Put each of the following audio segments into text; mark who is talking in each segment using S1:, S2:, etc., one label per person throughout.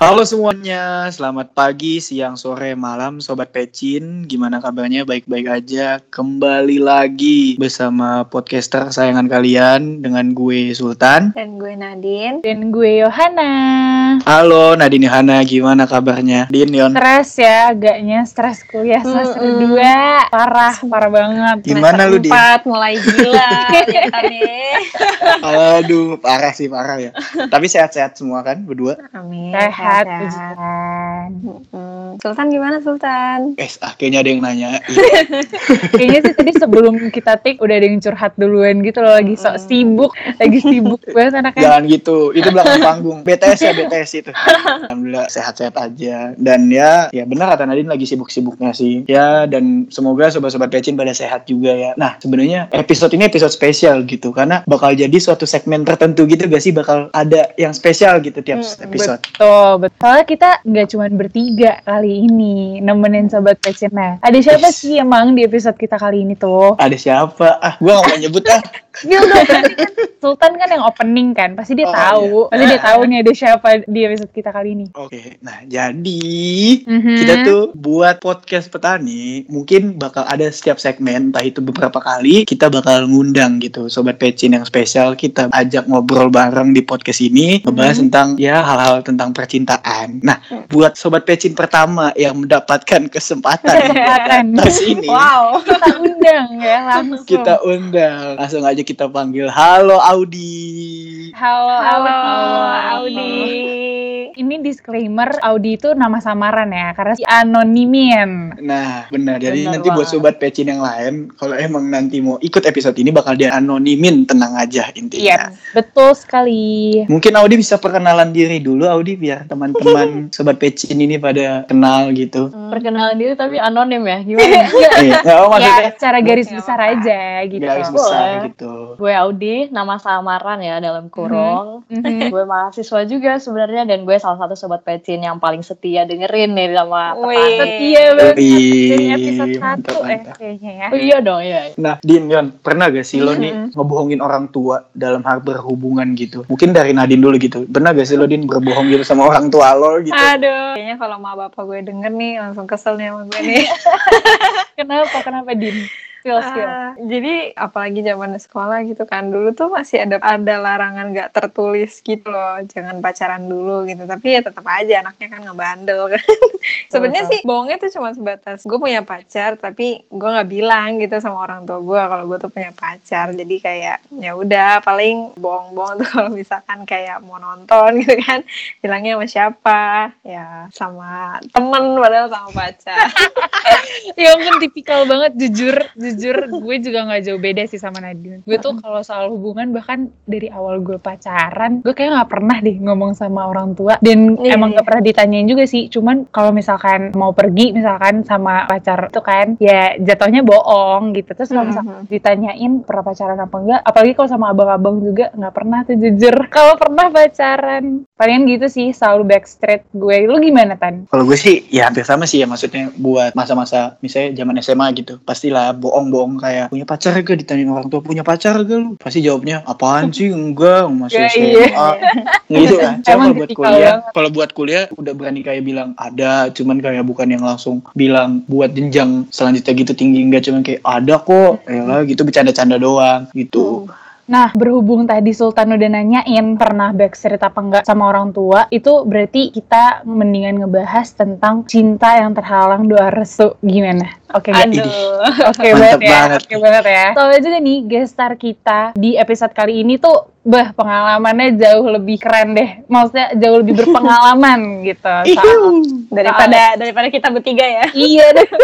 S1: Halo semuanya, selamat pagi, siang, sore, malam, Sobat Pecin. Gimana kabarnya? Baik-baik aja. Kembali lagi bersama podcaster sayangan kalian dengan gue Sultan.
S2: Dan gue Nadine.
S3: Dan gue Yohana.
S1: Halo Nadine Yohana, gimana kabarnya? Din, Yon.
S3: Stres ya, agaknya stres kuliah semester
S2: Mm-mm.
S3: dua. Parah, parah banget.
S1: Gimana lu, Din?
S2: Empat mulai gila.
S1: Aduh, parah sih, parah ya. Tapi sehat-sehat semua kan, berdua?
S2: Amin.
S3: Sehat,
S2: sehat.
S3: puji Tuhan.
S2: Mm-mm. Sultan gimana Sultan?
S1: Eh, ah, kayaknya ada yang nanya.
S3: Kayaknya sih tadi sebelum kita tik udah ada yang curhat duluan gitu loh, lagi sok
S2: Mm.
S3: sibuk, lagi sibuk banget anaknya.
S1: Jangan gitu, itu belakang panggung. BTS ya, BTS itu. Alhamdulillah sehat-sehat aja. Dan ya, ya benar kata Nadine lagi sibuk-sibuknya sih. Ya, dan semoga sobat-sobat Pecin pada sehat juga ya. Nah, sebenarnya episode ini episode spesial gitu. Karena bakal jadi suatu segmen tertentu gitu gak sih? Bakal ada yang spesial gitu tiap
S2: Mm,
S1: episode.
S3: Betul, betul. Soalnya kita nggak cuma bertiga kali ini nemenin sobat passionnya. Ada siapa
S1: Yes.
S3: sih emang di episode kita kali ini tuh?
S1: Ada siapa? Ah, gue gak mau nyebut ah.
S3: Dia udah berarti kan Sultan kan yang opening kan, pasti dia
S1: Oh,
S3: tahu. Pasti dia tahu nih ada siapa di episode kita kali ini.
S1: Oke, nah jadi
S3: Mhm.
S1: kita tuh buat podcast petani mungkin bakal ada setiap segmen entah itu beberapa kali kita bakal ngundang gitu sobat pecin yang spesial kita ajak ngobrol bareng di podcast ini ngebahas
S3: Mhm.
S1: tentang ya hal-hal tentang percintaan nah buat sobat pecin pertama yang mendapatkan kesempatan atas ini
S2: Wow.
S3: kita undang ya langsung.
S1: kita undang langsung aja kita panggil halo Audi
S3: Halo,
S2: Halo,
S3: Audi.
S2: Audi.
S3: Ini disclaimer, Audi itu nama samaran ya, karena si anonimin.
S1: Nah, benar. Jadi
S2: Benar
S1: nanti buat
S2: banget.
S1: sobat pecin yang lain, kalau emang nanti mau ikut episode ini bakal dia anonimin, tenang aja intinya.
S3: Iya, betul sekali.
S1: Mungkin Audi bisa perkenalan diri dulu, Audi, biar teman-teman sobat pecin ini pada kenal gitu.
S2: Perkenalan diri tapi anonim ya. Gimana?
S1: Eh, nggak mau maksudnya
S3: ya, secara garis besar
S2: apa?
S3: aja gitu.
S1: garis besar
S2: Boleh.
S1: gitu.
S2: gue Audi, nama samaran ya dalam kurung.
S3: Mhm.
S2: gue mahasiswa juga sebenarnya dan gue salah satu sobat pecin yang paling setia dengerin nih sama
S3: Wih, setia banget. Dari episode
S1: mantap,
S3: 1 eh
S1: mantap.
S3: kayaknya ya.
S2: Oh, iya dong, iya.
S1: Nah, Din, Yon, pernah gak sih lo nih
S3: Mhm.
S1: ngebohongin orang tua dalam hal berhubungan gitu? Mungkin dari Nadine dulu gitu. Pernah gak sih lo, Din, berbohong gitu sama orang tua lo gitu?
S2: Aduh. Kayaknya kalau ma bapak gue denger nih langsung kesel nih sama gue nih.
S3: Kenapa? Kenapa Din? Spill.
S2: Ah, jadi apalagi zaman sekolah gitu kan dulu tuh masih ada ada larangan nggak tertulis gitu loh. Jangan pacaran dulu gitu tapi ya tetap aja anaknya kan ngebandel kan. Sebenarnya sih bohongnya tuh cuma sebatas gue punya pacar tapi gue nggak bilang gitu sama orang tua gue kalau gue tuh punya pacar. Jadi kayak ya udah paling bohong-bohong tuh kalau misalkan kayak mau nonton gitu kan bilangnya sama siapa? Ya sama temen padahal sama pacar.
S3: Ya ampun tipikal banget jujur jujur gue juga nggak jauh beda sih sama Nadine. Gue tuh kalau soal hubungan bahkan dari awal gue pacaran gue kayak nggak pernah deh ngomong sama orang tua. Dan
S2: Iya,
S3: emang
S2: iya.
S3: nggak pernah ditanyain juga sih. Cuman kalau misalkan mau pergi misalkan sama pacar itu kan ya jatuhnya bohong gitu. Terus kalau misalkan ditanyain pernah pacaran apa enggak apalagi kalau sama abang-abang juga nggak pernah tuh jujur. Kalau pernah pacaran. Palingan gitu sih selalu backstreet gue. Lu gimana tan?
S1: Kalau gue sih ya hampir sama sih ya maksudnya buat masa-masa misalnya zaman SMA gitu pastilah bohong-bohong kayak punya pacar gak ditanyain orang tua punya pacar gak lu? Pasti jawabnya apaan sih? Enggak masih
S3: Ya,
S1: SMA
S3: iya.
S1: gitu kan Cuma kalau buat kuliah. kalau buat kuliah udah berani kayak bilang ada cuman kayak bukan yang langsung bilang buat jenjang selanjutnya gitu tinggi enggak cuman kayak ada kok. Ya lah gitu bercanda-canda doang gitu
S3: Nah, berhubung tadi Sultan udah nanyain pernah backstreet apa enggak sama orang tua, itu berarti kita mendingan ngebahas tentang cinta yang terhalang doa restu. Gimana? Oke, nggak?
S1: Aduh.
S3: Oke
S1: Mantep
S3: banget ya.
S1: banget.
S3: Oke banget ya. Soalnya juga nih gestar kita di episode kali ini tuh bah pengalamannya jauh lebih keren deh. Maksudnya jauh lebih berpengalaman gitu. Soal
S2: daripada daripada kita bertiga ya.
S3: iya deh.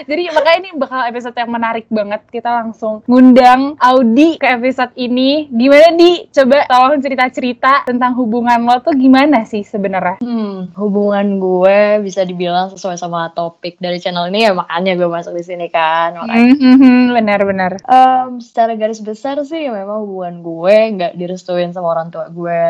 S3: Jadi makanya ini bakal episode yang menarik banget. Kita langsung ngundang Audi ke episode ini. Gimana di? Coba tolong cerita-cerita tentang hubungan lo tuh gimana sih sebenarnya?
S2: Hmm, hubungan gue bisa dibilang sesuai sama topik dari channel ini ya makanya gue masuk di sini kan. Makanya
S3: Mhm, Benar-benar.
S2: Em, secara garis besar sih memang hubungan gue nggak direstuin sama orang tua gue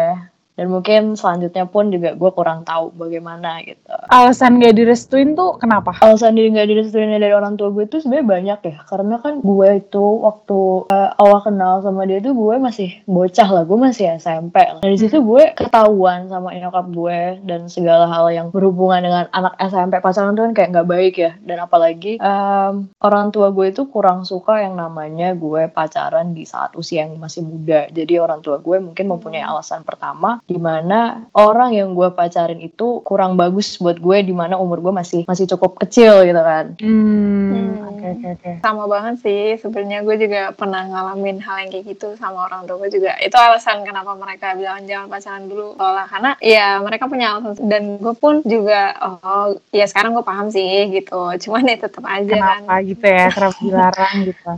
S4: dan mungkin selanjutnya pun juga gue kurang tahu bagaimana gitu.
S3: Alasan gak direstuin tuh kenapa?
S4: alasan diri nggak direstuin dari orang tua gue itu sebenarnya banyak ya. Karena kan gue itu waktu eh, awal kenal sama dia tuh gue masih bocah lah. Gue masih SMP lah. dari situ gue ketahuan sama nyokap gue dan segala hal yang berhubungan dengan anak SMP pacaran tuh kan kayak nggak baik ya. Dan apalagi em, orang tua gue itu kurang suka yang namanya gue pacaran di saat usia yang masih muda. Jadi orang tua gue mungkin mempunyai alasan pertama di mana orang yang gue pacarin itu kurang bagus buat gue di mana umur gue masih masih cukup kecil gitu kan.
S3: Hmm, oke oke oke.
S2: sama banget sih sebenarnya gue juga pernah ngalamin hal yang kayak gitu sama orang tua gue juga. Itu alasan kenapa mereka bilang jangan pacaran dulu soalnya karena ya mereka punya alasan. Dan gue pun juga oh ya sekarang gue paham sih gitu. Cuman ya tetap aja kan.
S3: Kenapa gitu ya? Kenapa dilarang gitu?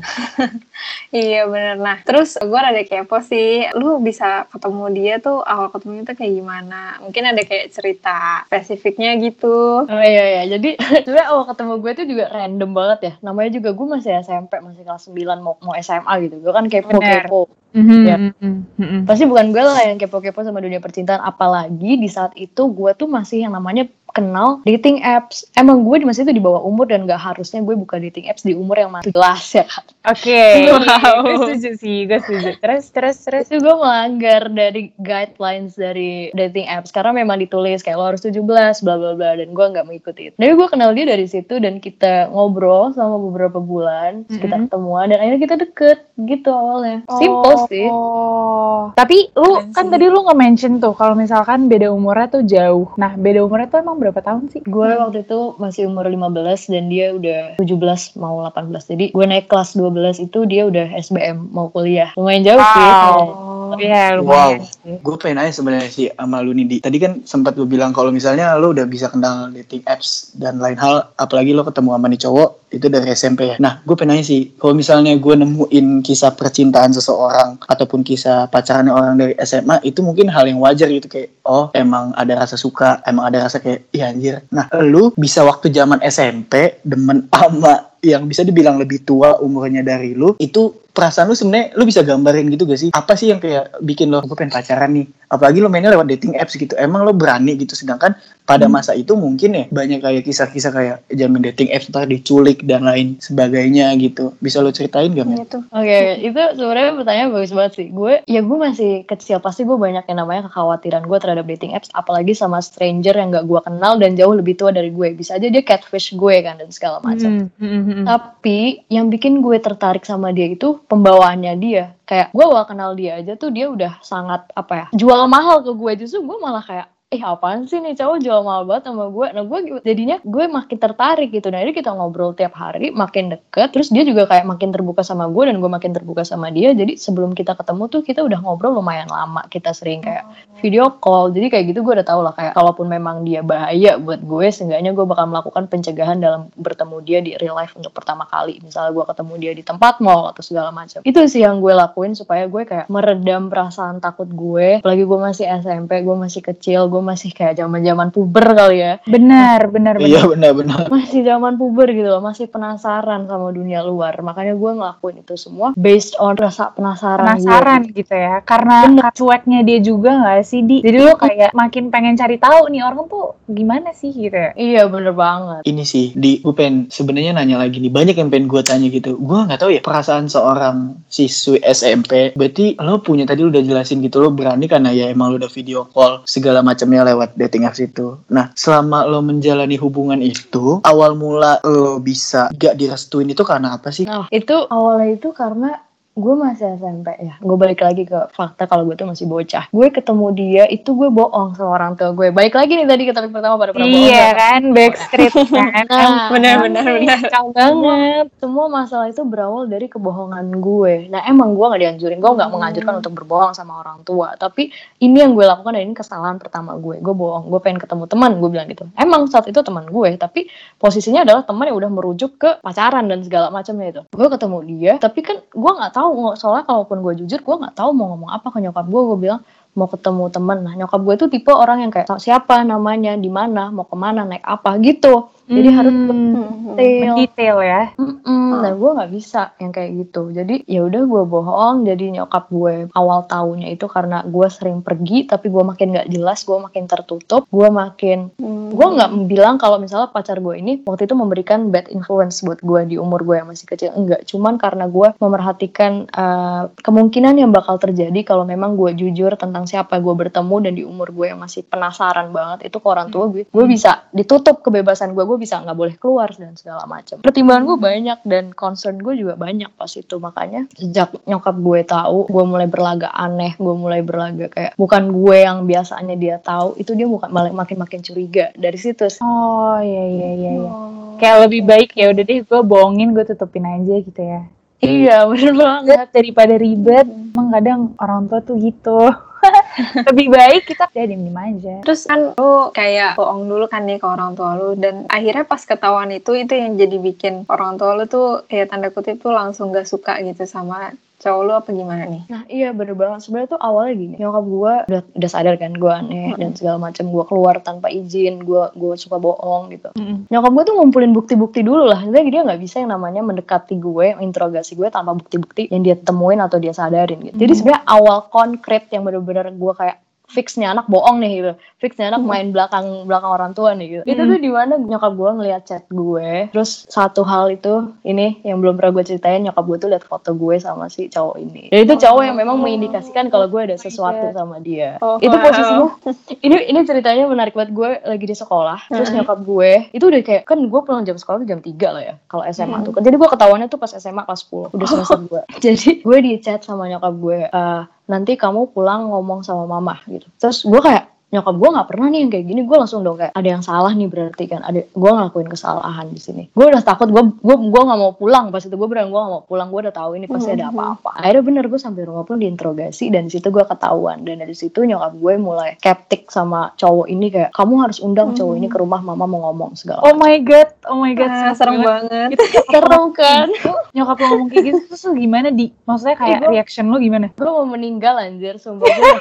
S2: iya bener. Nah terus gue rada kepo sih. Lu bisa ketemu dia tuh awal ketemu itu kayak gimana mungkin ada kayak cerita spesifiknya gitu
S4: Oh iya iya, jadi sebenarnya awal ketemu gue tuh juga random banget ya. Namanya juga gue masih SMP, masih kelas 9 mau mau SMA gitu. Gue kan kepo-kepo. Ya.
S3: mhm, mhm.
S4: Pasti bukan gue lah yang kepo-kepo sama dunia percintaan. Apalagi di saat itu gue tuh masih yang namanya kenal dating apps. Emang gue di masa itu di bawah umur dan gak harusnya gue buka dating apps di umur yang masih jelas ya kan.
S3: Oke,
S2: Wow.
S3: gue setuju sih, gue setuju. Terus, terus, terus.
S4: Itu gue melanggar dari guidelines dari dating apps karena memang ditulis kayak lo harus 17 bla bla bla dan gue nggak mengikuti itu. Jadi gue kenal dia dari situ dan kita ngobrol selama beberapa bulan, terus kita
S3: Mhm.
S4: ketemuan dan akhirnya kita deket gitu awalnya. Simple sih.
S3: Oh. Tapi lu
S2: Keren
S3: kan
S2: sih.
S3: tadi lu nge-mention tuh kalau misalkan beda umurnya tuh jauh. Nah, beda umurnya tuh emang berapa tahun sih?
S4: Gue waktu itu masih umur 15 dan dia udah 17 mau 18. Jadi gue naik kelas 12 itu dia udah SBM mau kuliah. Lumayan jauh sih.
S3: Oh, iya lumayan sih.
S1: Gue pengen nanya sebenarnya sih sama lu nih Di. Tadi kan sempat lu bilang kalau misalnya lu udah bisa kenal dating apps dan lain hal, apalagi lu ketemu sama nih cowok itu dari SMP ya. Nah, gue pengen sih, kalau misalnya gue nemuin kisah percintaan seseorang ataupun kisah pacarannya orang dari SMA, itu mungkin hal yang wajar gitu kayak, oh emang ada rasa suka, emang ada rasa kayak, iya anjir. Nah, lu bisa waktu zaman SMP demen ama yang bisa dibilang lebih tua umurnya dari lu, itu perasaan lu sebenarnya lu bisa gambarin gitu gak sih? Apa sih yang kayak bikin lo gue pengen pacaran nih? Apalagi lo mainnya lewat dating apps gitu. Emang lo berani gitu sedangkan pada masa itu mungkin ya banyak kayak kisah-kisah kayak zaman dating apps ntar diculik dan lain sebagainya gitu. Bisa lo ceritain gak, Men?
S2: gitu
S4: Oke, itu sebenarnya pertanyaan bagus banget sih. Gue, ya gue masih kecil, pasti gue banyak yang namanya kekhawatiran gue terhadap dating apps, apalagi sama stranger yang gak gue kenal dan jauh lebih tua dari gue. Bisa aja dia catfish gue kan dan segala macam.
S3: Hmm, hmm, hmm.
S4: Tapi yang bikin gue tertarik sama dia itu pembawaannya dia. Kayak gue awal kenal dia aja tuh dia udah sangat apa ya jual mahal ke gue justru gue malah kayak eh apaan sih nih? Cowok jual mahal banget sama gue. Nah gue jadinya gue makin tertarik gitu. Nah jadi kita ngobrol tiap hari makin deket terus dia juga kayak makin terbuka sama gue dan gue makin terbuka sama dia. Jadi sebelum kita ketemu tuh kita udah ngobrol lumayan lama. Kita sering kayak video call. Jadi kayak gitu gue udah tau lah kayak kalaupun memang dia bahaya buat gue seenggaknya gue bakal melakukan pencegahan dalam bertemu dia di real life untuk pertama kali. Misalnya gue ketemu dia di tempat mall atau segala macam. Itu sih yang gue lakuin supaya gue kayak meredam perasaan takut gue. Apalagi gue masih SMP gue masih kecil gue masih kayak zaman zaman puber kali ya
S3: Benar, benar, benar.
S1: Iya benar-benar.
S4: masih zaman puber gitu loh masih penasaran sama dunia luar makanya gue ngelakuin itu semua based on rasa penasaran gue.
S3: penasaran gitu ya karena
S4: Bener.
S3: cueknya dia juga nggak sih di jadi lu kayak makin pengen cari tahu nih orang tuh gimana sih gitu ya
S4: iya bener banget
S1: Ini sih di gue pengen sebenarnya nanya lagi nih banyak yang pengen gue tanya gitu. Gue nggak tahu ya perasaan seorang siswi SMP. Berarti lo punya tadi udah jelasin gitu lo berani karena ya emang lo udah video call segala macamnya lewat dating apps itu. Nah selama lo menjalani hubungan itu awal mula lo bisa gak direstuin itu karena apa sih?
S4: Nah, itu awalnya itu karena gue masih SMP ya. Gue balik lagi ke fakta kalau gue tuh masih bocah. Gue ketemu dia itu gue bohong sama orang tua gue. Balik lagi nih tadi ke topik pertama pada pernah bohong.
S3: iya
S4: nggak?
S3: kan backstreet kan
S4: Nah,
S2: benar benar benar
S3: banget
S4: Semua masalah itu berawal dari kebohongan gue. Nah emang gue gak dianjurin, gue gak menganjurkan untuk berbohong sama orang tua. Tapi ini yang gue lakukan dan ini kesalahan pertama gue. Gue bohong, gue pengen ketemu teman, gue bilang gitu. Emang saat itu teman gue, tapi posisinya adalah teman yang udah merujuk ke pacaran dan segala macamnya itu. Gue ketemu dia, tapi kan gue nggak tahu nggak- soalnya kalaupun gue jujur, gue nggak tahu mau ngomong apa ke nyokap gue. Gue bilang mau ketemu teman. Nah nyokap gue tuh tipe orang yang kayak "Tau siapa namanya, di mana, mau ke mana, naik apa gitu. Jadi harus
S2: Hmm.
S4: detail.
S3: Detail ya.
S4: Mm-mm, Nah gue nggak bisa yang kayak gitu. Jadi ya udah gue bohong. Jadi nyokap gue awal tahunnya itu karena gue sering pergi, tapi gue makin nggak jelas, gue makin tertutup, gue makin
S2: Hmm.
S4: gue nggak bilang kalau misalnya pacar gue ini waktu itu memberikan bad influence buat gue di umur gue yang masih kecil enggak cuman karena gue memerhatikan uh, kemungkinan yang bakal terjadi kalau memang gue jujur tentang siapa gue bertemu dan di umur gue yang masih penasaran banget itu ke orang tua gue gue bisa ditutup kebebasan gue gue bisa nggak boleh keluar dan segala macam pertimbangan gue banyak dan concern gue juga banyak pas itu makanya sejak nyokap gue tahu gue mulai berlagak aneh gue mulai berlagak kayak bukan gue yang biasanya dia tahu itu dia bukan malah makin makin curiga dari situ
S3: Oh iya iya iya. iya.
S2: Oh.
S3: Kayak lebih baik ya udah deh gue bohongin gue tutupin aja gitu ya.
S4: iya bener banget
S3: Daripada ribet, emang kadang orang tua tuh gitu. lebih baik kita ya diem diem aja.
S2: Terus kan lu kayak bohong dulu kan nih ke orang tua lu dan akhirnya pas ketahuan itu itu yang jadi bikin orang tua lu tuh ya tanda kutip tuh langsung gak suka gitu sama cowok lu apa gimana nih?
S4: Nah iya bener banget. Sebenarnya tuh awalnya gini nyokap gue udah udah sadar kan gue aneh dan segala macam gue keluar tanpa izin gue gue suka bohong gitu.
S3: Mm-mm.
S4: nyokap gue tuh ngumpulin bukti-bukti dulu lah. Jadi dia nggak bisa yang namanya mendekati gue interogasi gue tanpa bukti-bukti yang dia temuin atau dia sadarin gitu. Jadi sebenarnya awal konkret yang bener-bener gue kayak fixnya anak bohong nih gitu. Fixnya anak main belakang belakang orang tua nih gitu. Itu tuh di mana nyokap gue ngeliat chat gue terus satu hal itu ini yang belum pernah gue ceritain nyokap gue tuh liat foto gue sama si cowok ini. Dan itu cowok yang memang mengindikasikan kalau gue ada sesuatu sama dia.
S2: Oh,
S4: itu
S2: wow.
S4: posisinya ini ini ceritanya menarik banget. Gue lagi di sekolah terus nyokap gue itu udah kayak kan gue pulang jam sekolah tuh jam 3 lah ya kalau SMA tuh. Kan jadi gue ketahuannya tuh pas SMA kelas 10 udah semester 2 jadi gue di chat sama nyokap gue "Eh, nanti kamu pulang ngomong sama mama gitu. Terus gue kayak nyokap gue nggak pernah nih yang kayak gini. Gue langsung dong kayak ada yang salah nih berarti kan. Ada gue ngelakuin kesalahan di sini. Gue udah takut gue gue gue nggak mau pulang. Pas itu gue bilang gue nggak mau pulang. Gue udah tahu ini pasti ada apa-apa. Akhirnya bener gue sampai rumah pun diinterogasi dan di situ gue ketahuan. Dan dari situ nyokap gue mulai skeptik sama cowok ini kayak kamu harus undang cowok ini ke rumah mama mau ngomong segala
S3: Oh my god, oh my god,
S2: Ah, serem banget.
S3: Itu
S4: seru kan?
S3: nyokap lo ngomong kayak gitu terus lu gimana di? Maksudnya kayak
S4: Ih, gua-
S3: reaction lu gimana?
S4: gue mau meninggal anjir sumpah. Gue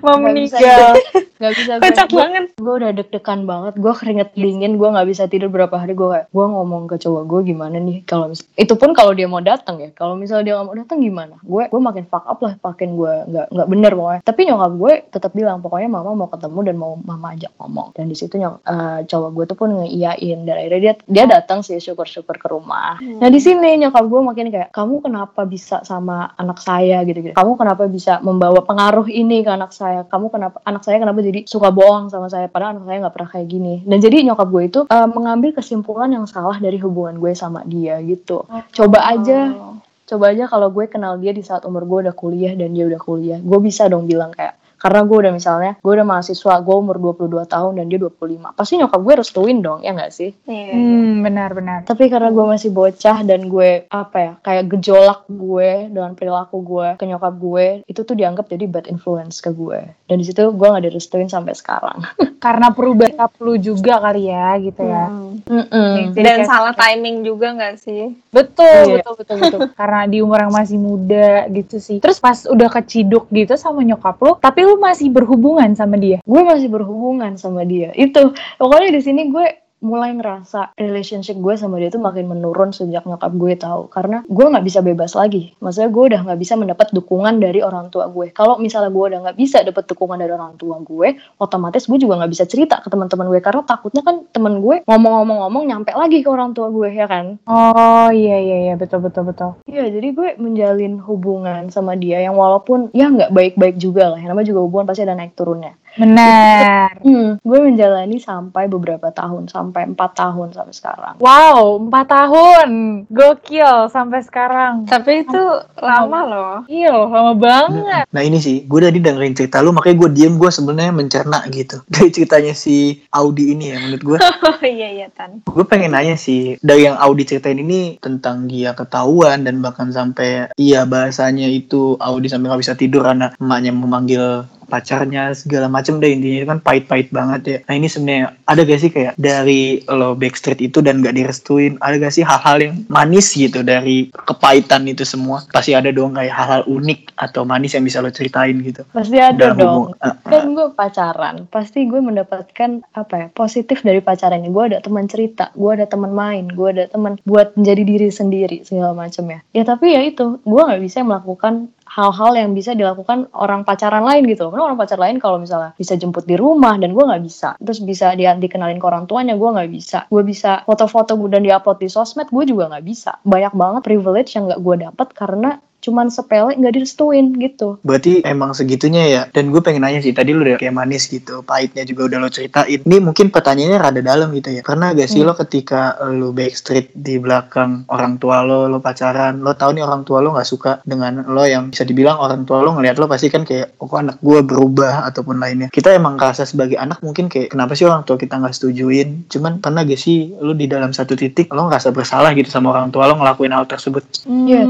S3: Mau
S4: nggak bisa
S3: meninggal.
S4: nggak bisa gue
S2: Kocak banget.
S4: gue udah deg-degan banget. Gue keringet dingin. Gue nggak bisa tidur berapa hari. Gue kayak gue ngomong ke cowok gue gimana nih? Kalau mis- itu pun kalau dia mau datang ya. Kalau misalnya dia nggak mau datang gimana? Gue gue makin fuck up lah. Makin gue nggak nggak bener pokoknya. Tapi nyokap gue tetap bilang pokoknya mama mau ketemu dan mau mama ajak ngomong. Dan di situ nyok eh, cowok gue tuh pun ngeiyain. Dan akhirnya dia dia datang sih syukur-syukur ke rumah. Nah di sini nyokap gue makin kayak kamu kenapa bisa sama anak saya? Gitu gitu kamu kenapa bisa membawa pengaruh ini ke anak saya. Kamu kenapa anak saya kenapa jadi suka bohong sama saya? Padahal anak saya nggak pernah kayak gini. Dan jadi nyokap gue itu eh, mengambil kesimpulan yang salah dari hubungan gue sama dia gitu. Coba aja.
S2: Oh.
S4: coba aja kalau gue kenal dia di saat umur gue udah kuliah dan dia udah kuliah. Gue bisa dong bilang kayak karena gue udah misalnya gue udah mahasiswa gue umur 22 tahun dan dia 25 pasti nyokap gue restuin dong ya nggak sih
S2: Iya.
S3: Hmm, benar benar.
S4: tapi karena gue masih bocah dan gue apa ya kayak gejolak gue dengan perilaku gue ke nyokap gue itu tuh dianggap jadi bad influence ke gue dan di situ gue nggak direstuin sampai sekarang
S3: Karena perubahan sikap lu juga kali ya gitu ya.
S2: Hmm.
S4: Mm-mm.
S3: Jadi
S2: Dan
S3: kayak-
S2: salah timing juga nggak sih?
S3: Betul,
S4: Iya.
S3: betul, betul, betul. Karena di umur yang masih muda gitu sih. Terus pas udah keciduk gitu sama nyokap lu, tapi lu masih berhubungan sama dia.
S4: gue masih berhubungan sama dia itu pokoknya di sini gue mulai ngerasa relationship gue sama dia tuh makin menurun sejak nyokap gue tahu karena gue nggak bisa bebas lagi maksudnya gue udah nggak bisa mendapat dukungan dari orang tua gue kalau misalnya gue udah nggak bisa dapat dukungan dari orang tua gue otomatis gue juga nggak bisa cerita ke teman-teman gue karena takutnya kan temen gue ngomong-ngomong-ngomong nyampe lagi ke orang tua gue ya kan
S3: Oh iya iya iya betul betul betul.
S4: Iya, jadi gue menjalin hubungan sama dia yang walaupun ya nggak baik-baik juga lah. Yang namanya juga hubungan pasti ada naik turunnya.
S3: Benar.
S4: Hmm, gue menjalani sampai beberapa tahun, sampai empat tahun sampai sekarang.
S3: Wow, empat tahun, gokil sampai sekarang.
S2: Tapi itu lama loh.
S3: Iya loh, lama banget.
S1: Nah ini sih, gue tadi dengerin cerita lu, makanya gue diem, gue sebenarnya mencerna gitu. Dari ceritanya si Audi ini ya, menurut gue.
S2: Oh iya iya Tan.
S1: gue pengen nanya sih, dari yang Audi ceritain ini tentang dia ketahuan dan bahkan sampai iya bahasanya itu Audi sampai nggak bisa tidur karena emaknya memanggil pacarnya segala macem deh intinya kan pahit-pahit banget ya nah ini sebenarnya ada gak sih kayak dari lo backstreet itu dan gak direstuin ada gak sih hal-hal yang manis gitu dari kepahitan itu semua pasti ada dong kayak hal-hal unik atau manis yang bisa lo ceritain gitu
S4: Pasti ada
S1: dalam
S4: dong.
S1: hubung- uh, uh.
S4: Kan gue pacaran, pasti gue mendapatkan apa ya positif dari pacaran ini. Gue ada teman cerita, gue ada teman main, gue ada teman buat menjadi diri sendiri segala macam ya. Ya tapi ya itu, gue nggak bisa melakukan hal-hal yang bisa dilakukan orang pacaran lain gitu. Karena orang pacar lain kalau misalnya bisa jemput di rumah dan gue nggak bisa. Terus bisa dia dikenalin ke orang tuanya, gue nggak bisa. Gue bisa foto-foto gue dan diupload di sosmed, gue juga nggak bisa. Banyak banget privilege yang nggak gue dapat karena cuman sepele nggak direstuin gitu.
S1: Berarti emang segitunya ya. Dan gue pengen nanya sih, tadi lu udah kayak manis gitu, pahitnya juga udah lo ceritain. Ini mungkin pertanyaannya rada dalam gitu ya. Pernah gak sih lo ketika lu backstreet di belakang orang tua lo, lo pacaran, lo tahu nih orang tua lo nggak suka dengan lo yang bisa dibilang orang tua lo ngelihat lo pasti kan kayak, oh kok anak gue berubah ataupun lainnya. Kita emang ngerasa sebagai anak mungkin kayak, kenapa sih orang tua kita nggak setujuin? Cuman pernah gak sih lu di dalam satu titik lo ngerasa bersalah gitu sama orang tua lo ngelakuin hal tersebut?
S4: Iya.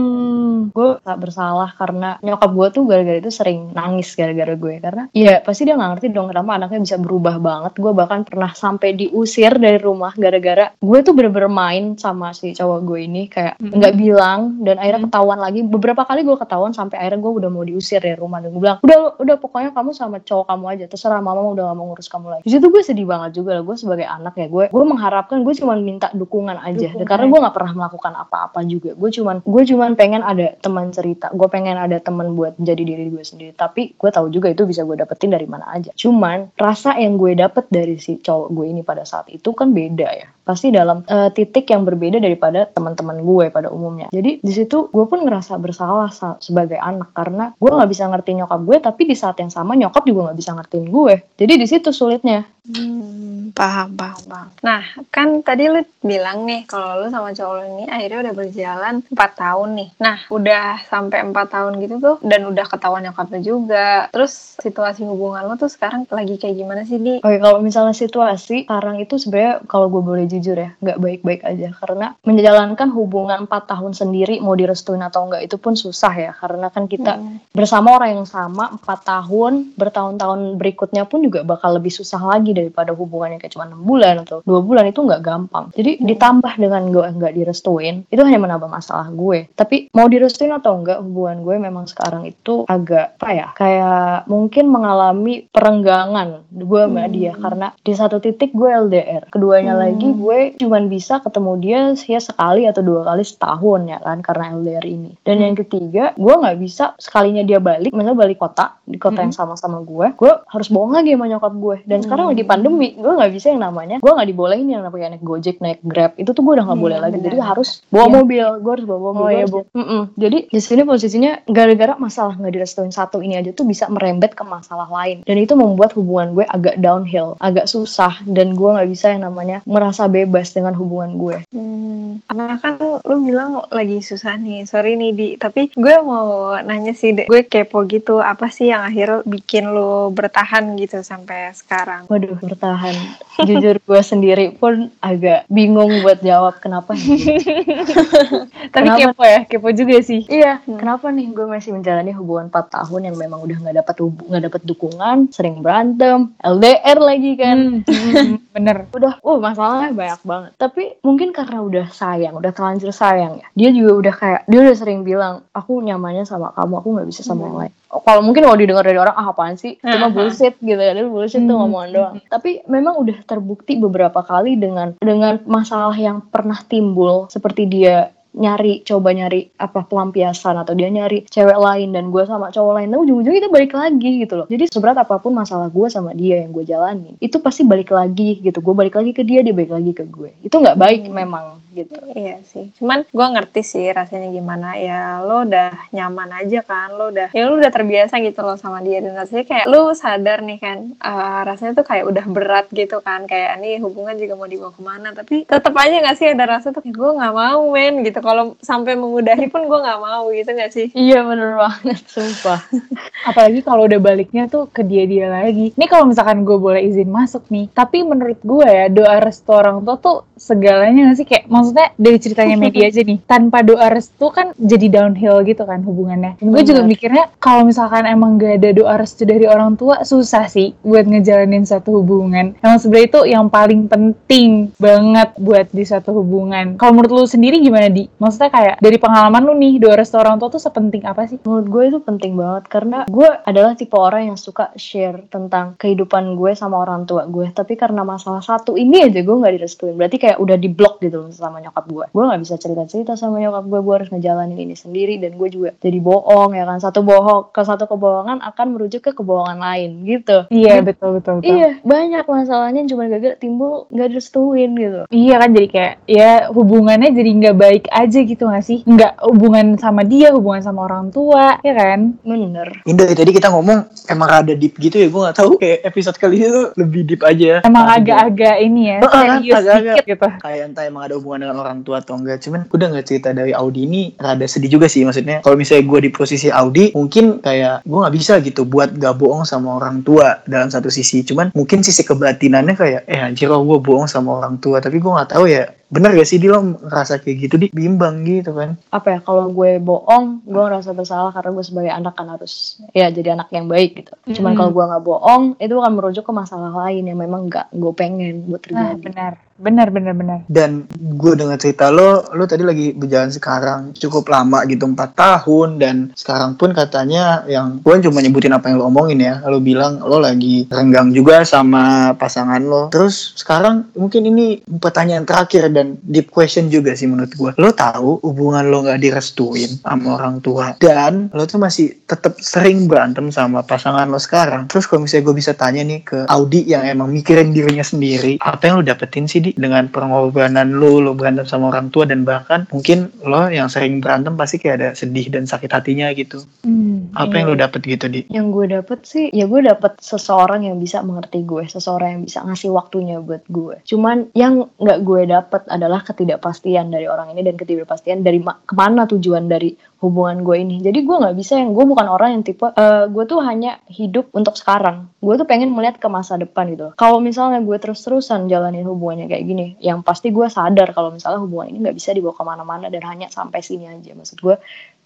S4: Gue gak bersalah karena nyokap gue tuh gara-gara itu sering nangis gara-gara gue. Karena ya pasti dia nggak ngerti dong kenapa anaknya bisa berubah banget. Gue bahkan pernah sampai diusir dari rumah gara-gara gue tuh bener-bener main sama si cowok gue ini. Kayak
S3: Mhm.
S4: nggak bilang dan akhirnya
S3: Mhm.
S4: ketahuan lagi. Beberapa kali gue ketahuan sampai akhirnya gue udah mau diusir dari rumah dan gue bilang udah udah pokoknya kamu sama cowok kamu aja. Terserah mama udah gak mau ngurus kamu lagi. Di situ gue sedih banget juga lah. Gue sebagai anak ya gue gue mengharapkan gue cuma minta dukungan aja.
S3: Dukungan.
S4: karena gue nggak pernah melakukan apa-apa juga. Gue cuman gue cuman pengen ada teman cerita. Gue pengen ada teman buat jadi diri gue sendiri. Tapi gue tahu juga itu bisa gue dapetin dari mana aja. Cuman rasa yang gue dapet dari si cowok gue ini pada saat itu kan beda ya pasti dalam eh, titik yang berbeda daripada teman-teman gue pada umumnya jadi di situ gue pun ngerasa bersalah sa- sebagai anak karena gue nggak bisa ngerti nyokap gue tapi di saat yang sama nyokap juga nggak bisa ngertiin gue jadi di situ sulitnya
S2: Hmm, paham, paham, paham. Nah, kan tadi lu bilang nih kalau lu sama cowok lu ini akhirnya udah berjalan 4 tahun nih. Nah, udah sampai 4 tahun gitu tuh dan udah ketahuan nyokap lu juga. Terus situasi hubungan lu tuh sekarang lagi kayak gimana sih, Di?
S4: Oke, kalau misalnya situasi sekarang itu sebenarnya kalau gue boleh jujur ya, nggak baik-baik aja. Karena menjalankan hubungan 4 tahun sendiri, mau direstuin atau enggak, itu pun susah ya. Karena kan kita
S2: Hmm.
S4: bersama orang yang sama 4 tahun, bertahun-tahun berikutnya pun juga bakal lebih susah lagi daripada hubungannya kayak cuma 6 bulan atau dua bulan itu nggak gampang. Jadi
S2: Hmm.
S4: ditambah dengan gue nggak direstuin, itu hanya menambah masalah gue. Tapi mau direstuin atau enggak, hubungan gue memang sekarang itu agak apa ya, kayak mungkin mengalami perenggangan gue sama
S2: Hmm.
S4: dia karena di satu titik gue LDR, keduanya
S2: Hmm.
S4: lagi gue cuman bisa ketemu dia ya sekali atau dua kali setahun ya kan karena LDR ini. Dan
S2: Hmm.
S4: yang ketiga, gue nggak bisa sekalinya dia balik, misalnya balik kota di kota
S2: Hmm.
S4: yang sama-sama gue, gue harus bohong lagi sama nyokap gue. Dan sekarang
S2: Hmm.
S4: lagi pandemi, gue nggak bisa yang namanya, gue nggak dibolehin yang namanya naik gojek, naik grab, itu tuh gue udah nggak
S2: Iya,
S4: boleh lagi. Jadi harus bawa
S3: Iya.
S4: mobil, gue harus bawa mobil.
S3: Oh, iya, Bu.
S4: Mm-mm. Jadi di sini posisinya gara-gara masalah nggak direstuin satu ini aja tuh bisa merembet ke masalah lain. Dan itu membuat hubungan gue agak downhill, agak susah, dan gue nggak bisa yang namanya merasa bebas dengan hubungan gue.
S2: Hmm, karena kan lu bilang lagi susah nih, sorry nih Di, tapi gue mau nanya sih, De. gue kepo gitu, apa sih yang akhirnya bikin lu bertahan gitu sampai sekarang?
S4: Waduh, bertahan. Jujur gue sendiri pun agak bingung buat jawab kenapa.
S3: Tapi
S4: Kenapa?
S3: kepo ya, kepo juga sih.
S4: Iya,
S2: Hmm.
S4: kenapa nih gue masih menjalani hubungan 4 tahun yang memang udah nggak dapat nggak dapat dukungan, sering berantem, LDR lagi kan.
S3: Hmm, bener.
S4: Udah, oh masalahnya banyak banget. Tapi mungkin karena udah sayang, udah terlanjur sayang ya. Dia juga udah kayak dia udah sering bilang, aku nyamannya sama kamu, aku nggak bisa sama yang lain. Kalau mungkin mau didengar dari orang, ah apaan sih? Cuma
S2: Hmm.
S4: bullshit gitu ya, dia bullshit tuh
S3: Hmm.
S4: ngomongan doang. Tapi memang udah terbukti beberapa kali dengan dengan masalah yang pernah timbul seperti dia nyari coba nyari apa pelampiasan atau dia nyari cewek lain dan gue sama cowok lain dan ujung-ujungnya kita balik lagi gitu loh. Jadi seberat apa pun masalah gue sama dia yang gue jalani itu pasti balik lagi gitu. Gue balik lagi ke dia dia balik lagi ke gue. Itu nggak baik
S2: Hmm.
S4: memang gitu.
S2: Iya sih, cuman gue ngerti sih rasanya gimana. Ya lo udah nyaman aja kan, lo udah ya lo udah terbiasa gitu loh sama dia. Dan rasanya kayak lo sadar nih kan, eh, rasanya tuh kayak udah berat gitu kan, kayak nih hubungan juga mau dibawa ke mana, tapi tetap aja gak sih ada rasa tuh gue nggak mau men gitu kalau sampai memudahi pun gue nggak mau gitu nggak sih?
S4: Iya bener banget, sumpah.
S3: apalagi kalau udah baliknya tuh ke dia dia lagi. Nih kalau misalkan gue boleh izin masuk nih tapi menurut gue ya doa restu orang tua tuh segalanya gak sih? Kayak maksudnya dari ceritanya media aja nih tanpa doa restu kan jadi downhill gitu kan hubungannya. Gue juga mikirnya kalau misalkan emang gak ada doa restu dari orang tua susah sih buat ngejalanin satu hubungan. Emang sebenarnya itu yang paling penting banget buat di satu hubungan. Kalau menurut lu sendiri gimana di maksudnya kayak dari pengalaman lu nih doa restu orang tua tuh sepenting apa sih
S4: Menurut gue itu penting banget karena gue adalah tipe orang yang suka share tentang kehidupan gue sama orang tua gue. Tapi karena masalah satu ini aja gue nggak direstuin. Berarti kayak udah di blok gitu loh sama nyokap gue. Gue nggak bisa cerita-cerita sama nyokap gue. Gue harus ngejalanin ini sendiri dan gue juga jadi bohong ya kan. Satu bohong ke satu kebohongan akan merujuk ke kebohongan lain gitu.
S3: iya betul betul betul
S4: Iya, banyak masalahnya cuma gara-gara timbul nggak direstuin gitu.
S3: Iya kan jadi kayak ya hubungannya jadi nggak baik aja gitu gak sih? Nggak hubungan sama dia, hubungan sama orang tua, ya kan?
S4: Bener.
S1: Indah tadi kita ngomong emang rada deep gitu ya gue nggak tahu kayak episode kali ini tuh lebih deep aja
S3: Emang
S1: Nah,
S3: agak-agak ini ya,
S1: Heeh,
S3: serius
S1: agak-agak.
S3: dikit gitu.
S1: kayak entah emang ada hubungan dengan orang tua atau enggak cuman udah nggak cerita dari Audi ini rada sedih juga sih maksudnya kalau misalnya gue di posisi Audi mungkin kayak gue nggak bisa gitu buat gak bohong sama orang tua dalam satu sisi cuman mungkin sisi kebatinannya kayak eh anjir oh gue bohong sama orang tua tapi gue nggak tahu ya bener gak sih dia lo ngerasa kayak gitu di bimbang gitu kan
S4: apa ya kalau gue bohong gue ngerasa bersalah karena gue sebagai anak kan harus ya jadi anak yang baik gitu cuman
S3: Mm-mm.
S4: kalau gue nggak bohong itu akan merujuk ke masalah lain yang memang nggak gue pengen buat
S3: Nah,
S4: terjadi
S3: benar. Benar, benar, benar.
S1: dan gue dengar cerita lo lo tadi lagi berjalan sekarang cukup lama gitu empat tahun. Dan sekarang pun katanya yang gue cuma nyebutin apa yang lo omongin ya. Lo bilang lo lagi renggang juga sama pasangan lo. Terus sekarang mungkin ini pertanyaan terakhir dan deep question juga sih menurut gue lo tahu hubungan lo nggak direstuin sama orang tua? Dan lo tuh masih tetap sering berantem sama pasangan lo sekarang. Terus kalau misalnya gue bisa tanya nih ke Audi yang emang mikirin dirinya sendiri apa yang lo dapetin sih di dengan pengorbanan lo lo berantem sama orang tua dan bahkan mungkin lo yang sering berantem pasti kayak ada sedih dan sakit hatinya gitu.
S3: Hmm,
S1: apa yang lo dapet gitu di?
S4: Yang gue dapet sih ya gue dapet seseorang yang bisa mengerti gue seseorang yang bisa ngasih waktunya buat gue. Cuman yang nggak gue dapet adalah ketidakpastian dari orang ini dan ketidakpastian dari ma- ke mana tujuan dari hubungan gue ini. Jadi gue nggak bisa yang gue bukan orang yang tipe eh, gue tuh hanya hidup untuk sekarang. Gue tuh pengen melihat ke masa depan gitu. Kalau misalnya gue terus-terusan jalanin hubungannya kayak gini yang pasti gue sadar kalau misalnya hubungan ini nggak bisa dibawa ke mana-mana dan hanya sampai sini aja. Maksud gue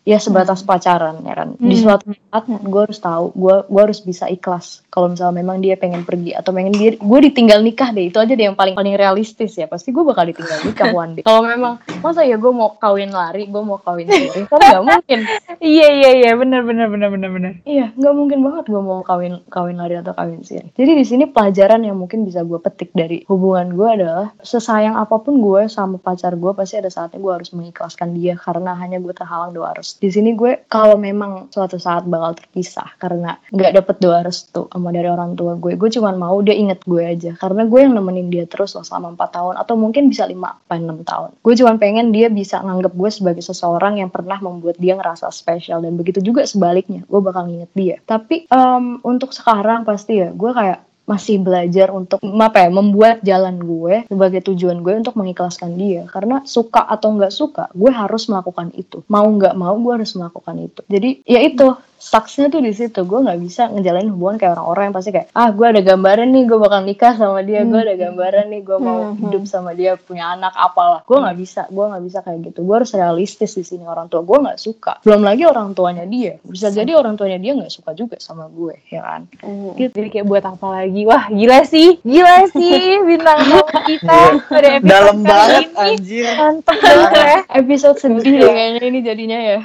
S4: ya sebatas pacaran ya kan. Di
S3: Hmm.
S4: suatu saat gue harus tahu gue gue harus bisa ikhlas kalau misalnya memang dia pengen pergi atau pengen dia gue ditinggal nikah deh. Itu aja deh yang paling paling realistis ya. Pasti gue bakal ditinggal nikah one day. Kalau memang masa ya gue mau kawin lari gue mau kawin sendiri? Kan nggak mungkin.
S3: Iya, iya, iya, benar, benar, benar, benar, benar.
S4: iya nggak mungkin banget gue mau kawin kawin lari atau kawin siri jadi di sini pelajaran yang mungkin bisa gue petik dari hubungan gue adalah sesayang apa pun gue sama pacar gue pasti ada saatnya gue harus mengikhlaskan dia. Karena hanya gue terhalang doa restu di sini gue kalau memang suatu saat bakal terpisah karena nggak dapet doa restu sama dari orang tua gue gue cuman mau dia inget gue aja. Karena gue yang nemenin dia terus loh selama 4 tahun atau mungkin bisa 5 apa 6 tahun. Gue cuman pengen dia bisa nganggep gue sebagai seseorang yang pernah membuat dia ngerasa spesial. Dan begitu juga sebaliknya gue bakal nginget dia. Tapi em, untuk sekarang pasti ya gue kayak masih belajar untuk apa ya membuat jalan gue sebagai tujuan gue untuk mengikhlaskan dia. Karena suka atau nggak suka gue harus melakukan itu. Mau nggak mau gue harus melakukan itu. Jadi ya itu saksnya tuh di situ gue nggak bisa ngejalanin hubungan kayak orang-orang yang pasti kayak ah gue ada gambaran nih gue bakal nikah sama dia gue ada gambaran nih gue mau
S2: Hmm.
S4: hidup sama dia punya anak apalah gue nggak bisa gue nggak bisa kayak gitu gue harus realistis di sini orang tua gue nggak suka belum lagi orang tuanya dia bisa jadi orang tuanya dia nggak suka juga sama gue ya kan
S2: Hmm.
S3: Gitu. Jadi kayak buat apa lagi? Wah, gila sih. Gila sih bintang tamu kita pada episode
S1: dalam banget
S3: ini.
S1: anjir
S3: Mantep banget ya.
S4: episode sedih deh kayaknya ini jadinya ya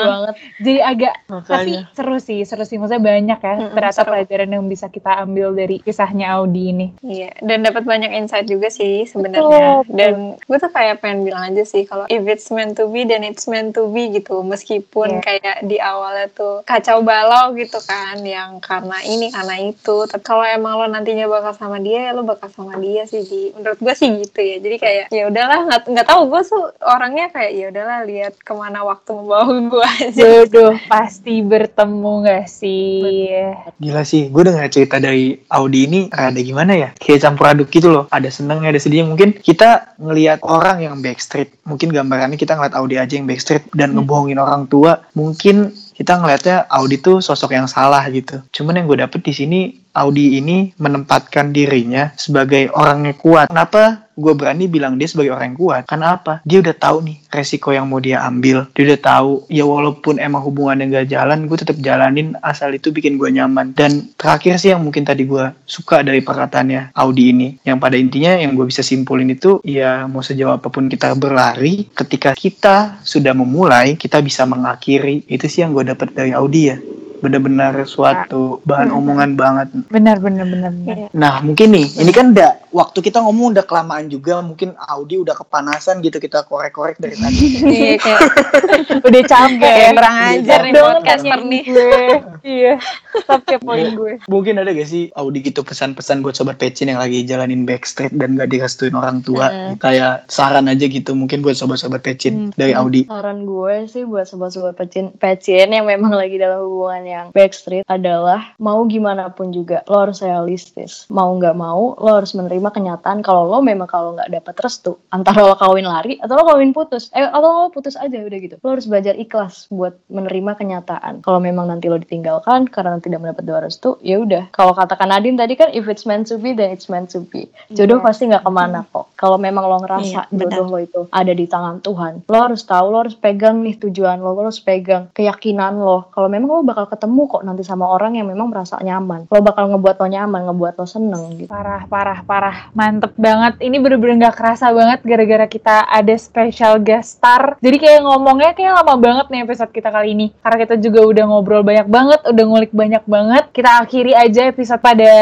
S4: banget
S3: Jadi agak tapi
S1: makanya
S3: seru sih, seru sih. Maksudnya banyak ya
S2: Mm-mm,
S3: ternyata
S2: seru.
S3: pelajaran yang bisa kita ambil dari kisahnya Audi ini.
S2: Iya, dan dapat banyak insight juga sih sebenarnya. Dan gue tuh kayak pengen bilang aja sih kalau if it's meant to be then it's meant to be gitu. Meskipun
S3: Iya.
S2: kayak di awalnya tuh kacau balau gitu kan, yang karena ini karena itu. Tapi kalau emang lo nantinya bakal sama dia, ya lo bakal sama dia sih. Di menurut gue sih gitu ya. Jadi kayak ya udahlah nggak nggak tahu gue tuh orangnya kayak ya udahlah lihat ke mana waktu membawa gue aja.
S3: Jodoh pasti bertemu gak sih?
S1: Gila sih, gue denger cerita dari Audi ini ada gimana ya? Kayak campur aduk gitu loh. Ada senengnya, ada sedihnya. Mungkin kita ngelihat orang yang backstreet. Mungkin gambarannya kita ngeliat Audi aja yang backstreet dan
S3: Hmm.
S1: ngebohongin orang tua. Mungkin kita ngelihatnya Audi tuh sosok yang salah gitu. Cuman yang gue dapet di sini Audi ini menempatkan dirinya sebagai orang yang kuat. Kenapa gue berani bilang dia sebagai orang yang kuat? Karena apa? Dia udah tahu nih resiko yang mau dia ambil. Dia udah tahu ya walaupun emang hubungannya gak jalan, gue tetap jalanin asal itu bikin gue nyaman. Dan terakhir sih yang mungkin tadi gue suka dari perkataannya Audi ini, yang pada intinya yang gue bisa simpulin itu ya mau sejauh apa pun kita berlari, ketika kita sudah memulai, kita bisa mengakhiri. Itu sih yang gue dapat dari Audi ya. Benar-benar suatu bahan omongan banget.
S3: Benar, benar, benar.
S2: Iya.
S1: Nah mungkin nih, ini kan udah waktu kita ngomong udah kelamaan juga, mungkin Audi udah kepanasan gitu kita korek-korek dari tadi.
S2: Iya kayak
S3: Udah capek.
S2: kayak kurang ajar nih
S3: Dong,
S2: podcaster nih.
S3: gue. iya, tetap kepoin gue.
S1: mungkin ada gak sih Audi gitu pesan-pesan buat sobat pecin yang lagi jalanin backstreet dan gak direstuin orang tua? Kayak saran aja gitu mungkin buat sobat-sobat pecin
S3: Hmm.
S1: dari Audi.
S4: Saran gue sih buat sobat-sobat pecin, pecin yang memang lagi dalam hubungan yang backstreet adalah mau gimana pun juga lo harus realistis. Mau nggak mau lo harus menerima kenyataan kalau lo memang kalau nggak dapat restu antara lo kawin lari atau lo kawin putus. Eh atau lo putus aja udah gitu. Lo harus belajar ikhlas buat menerima kenyataan. Kalau memang nanti lo ditinggalkan karena tidak mendapat dua restu, ya udah. Kalau katakan Nadine tadi kan if it's meant to be then it's meant to be. Jodoh
S3: Yes.
S4: pasti nggak ke mana kok. Kalau memang lo ngerasa
S2: Iya, benar.
S4: jodoh lo itu ada di tangan Tuhan. Lo harus tahu, lo harus pegang nih tujuan lo, lo harus pegang keyakinan lo. Kalau memang lo bakal ketemu kok nanti sama orang yang memang merasa nyaman. Lo bakal ngebuat lo nyaman, ngebuat lo seneng gitu.
S3: Parah, parah, parah. Mantep banget. Ini bener-bener gak kerasa banget gara-gara kita ada special guest star. Jadi kayak ngomongnya kayak lama banget nih episode kita kali ini. Karena kita juga udah ngobrol banyak banget, udah ngulik banyak banget. Kita akhiri aja episode pada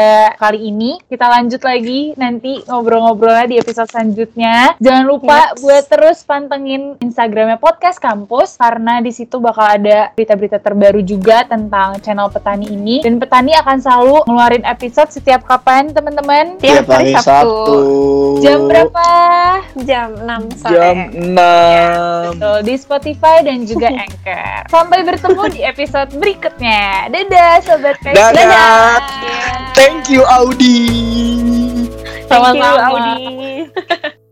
S3: kali ini. Kita lanjut lagi nanti ngobrol-ngobrolnya di episode selanjutnya. Jangan lupa
S2: Yes.
S3: buat terus pantengin Instagramnya Podcast Kampus. Karena di situ bakal ada berita-berita terbaru juga tentang channel petani ini. Dan petani akan selalu ngeluarin episode setiap kapan teman-teman?
S2: Tiap hari Sabtu.
S3: Jam berapa?
S2: Jam 6 sore.
S1: Jam 6.
S3: Betul, di Spotify dan juga Anchor. Sampai bertemu di episode berikutnya. Dadah Sobat Passion.
S1: Dadah. Thank you Audi.
S2: Thank you,
S3: Sama-sama.
S2: Audi.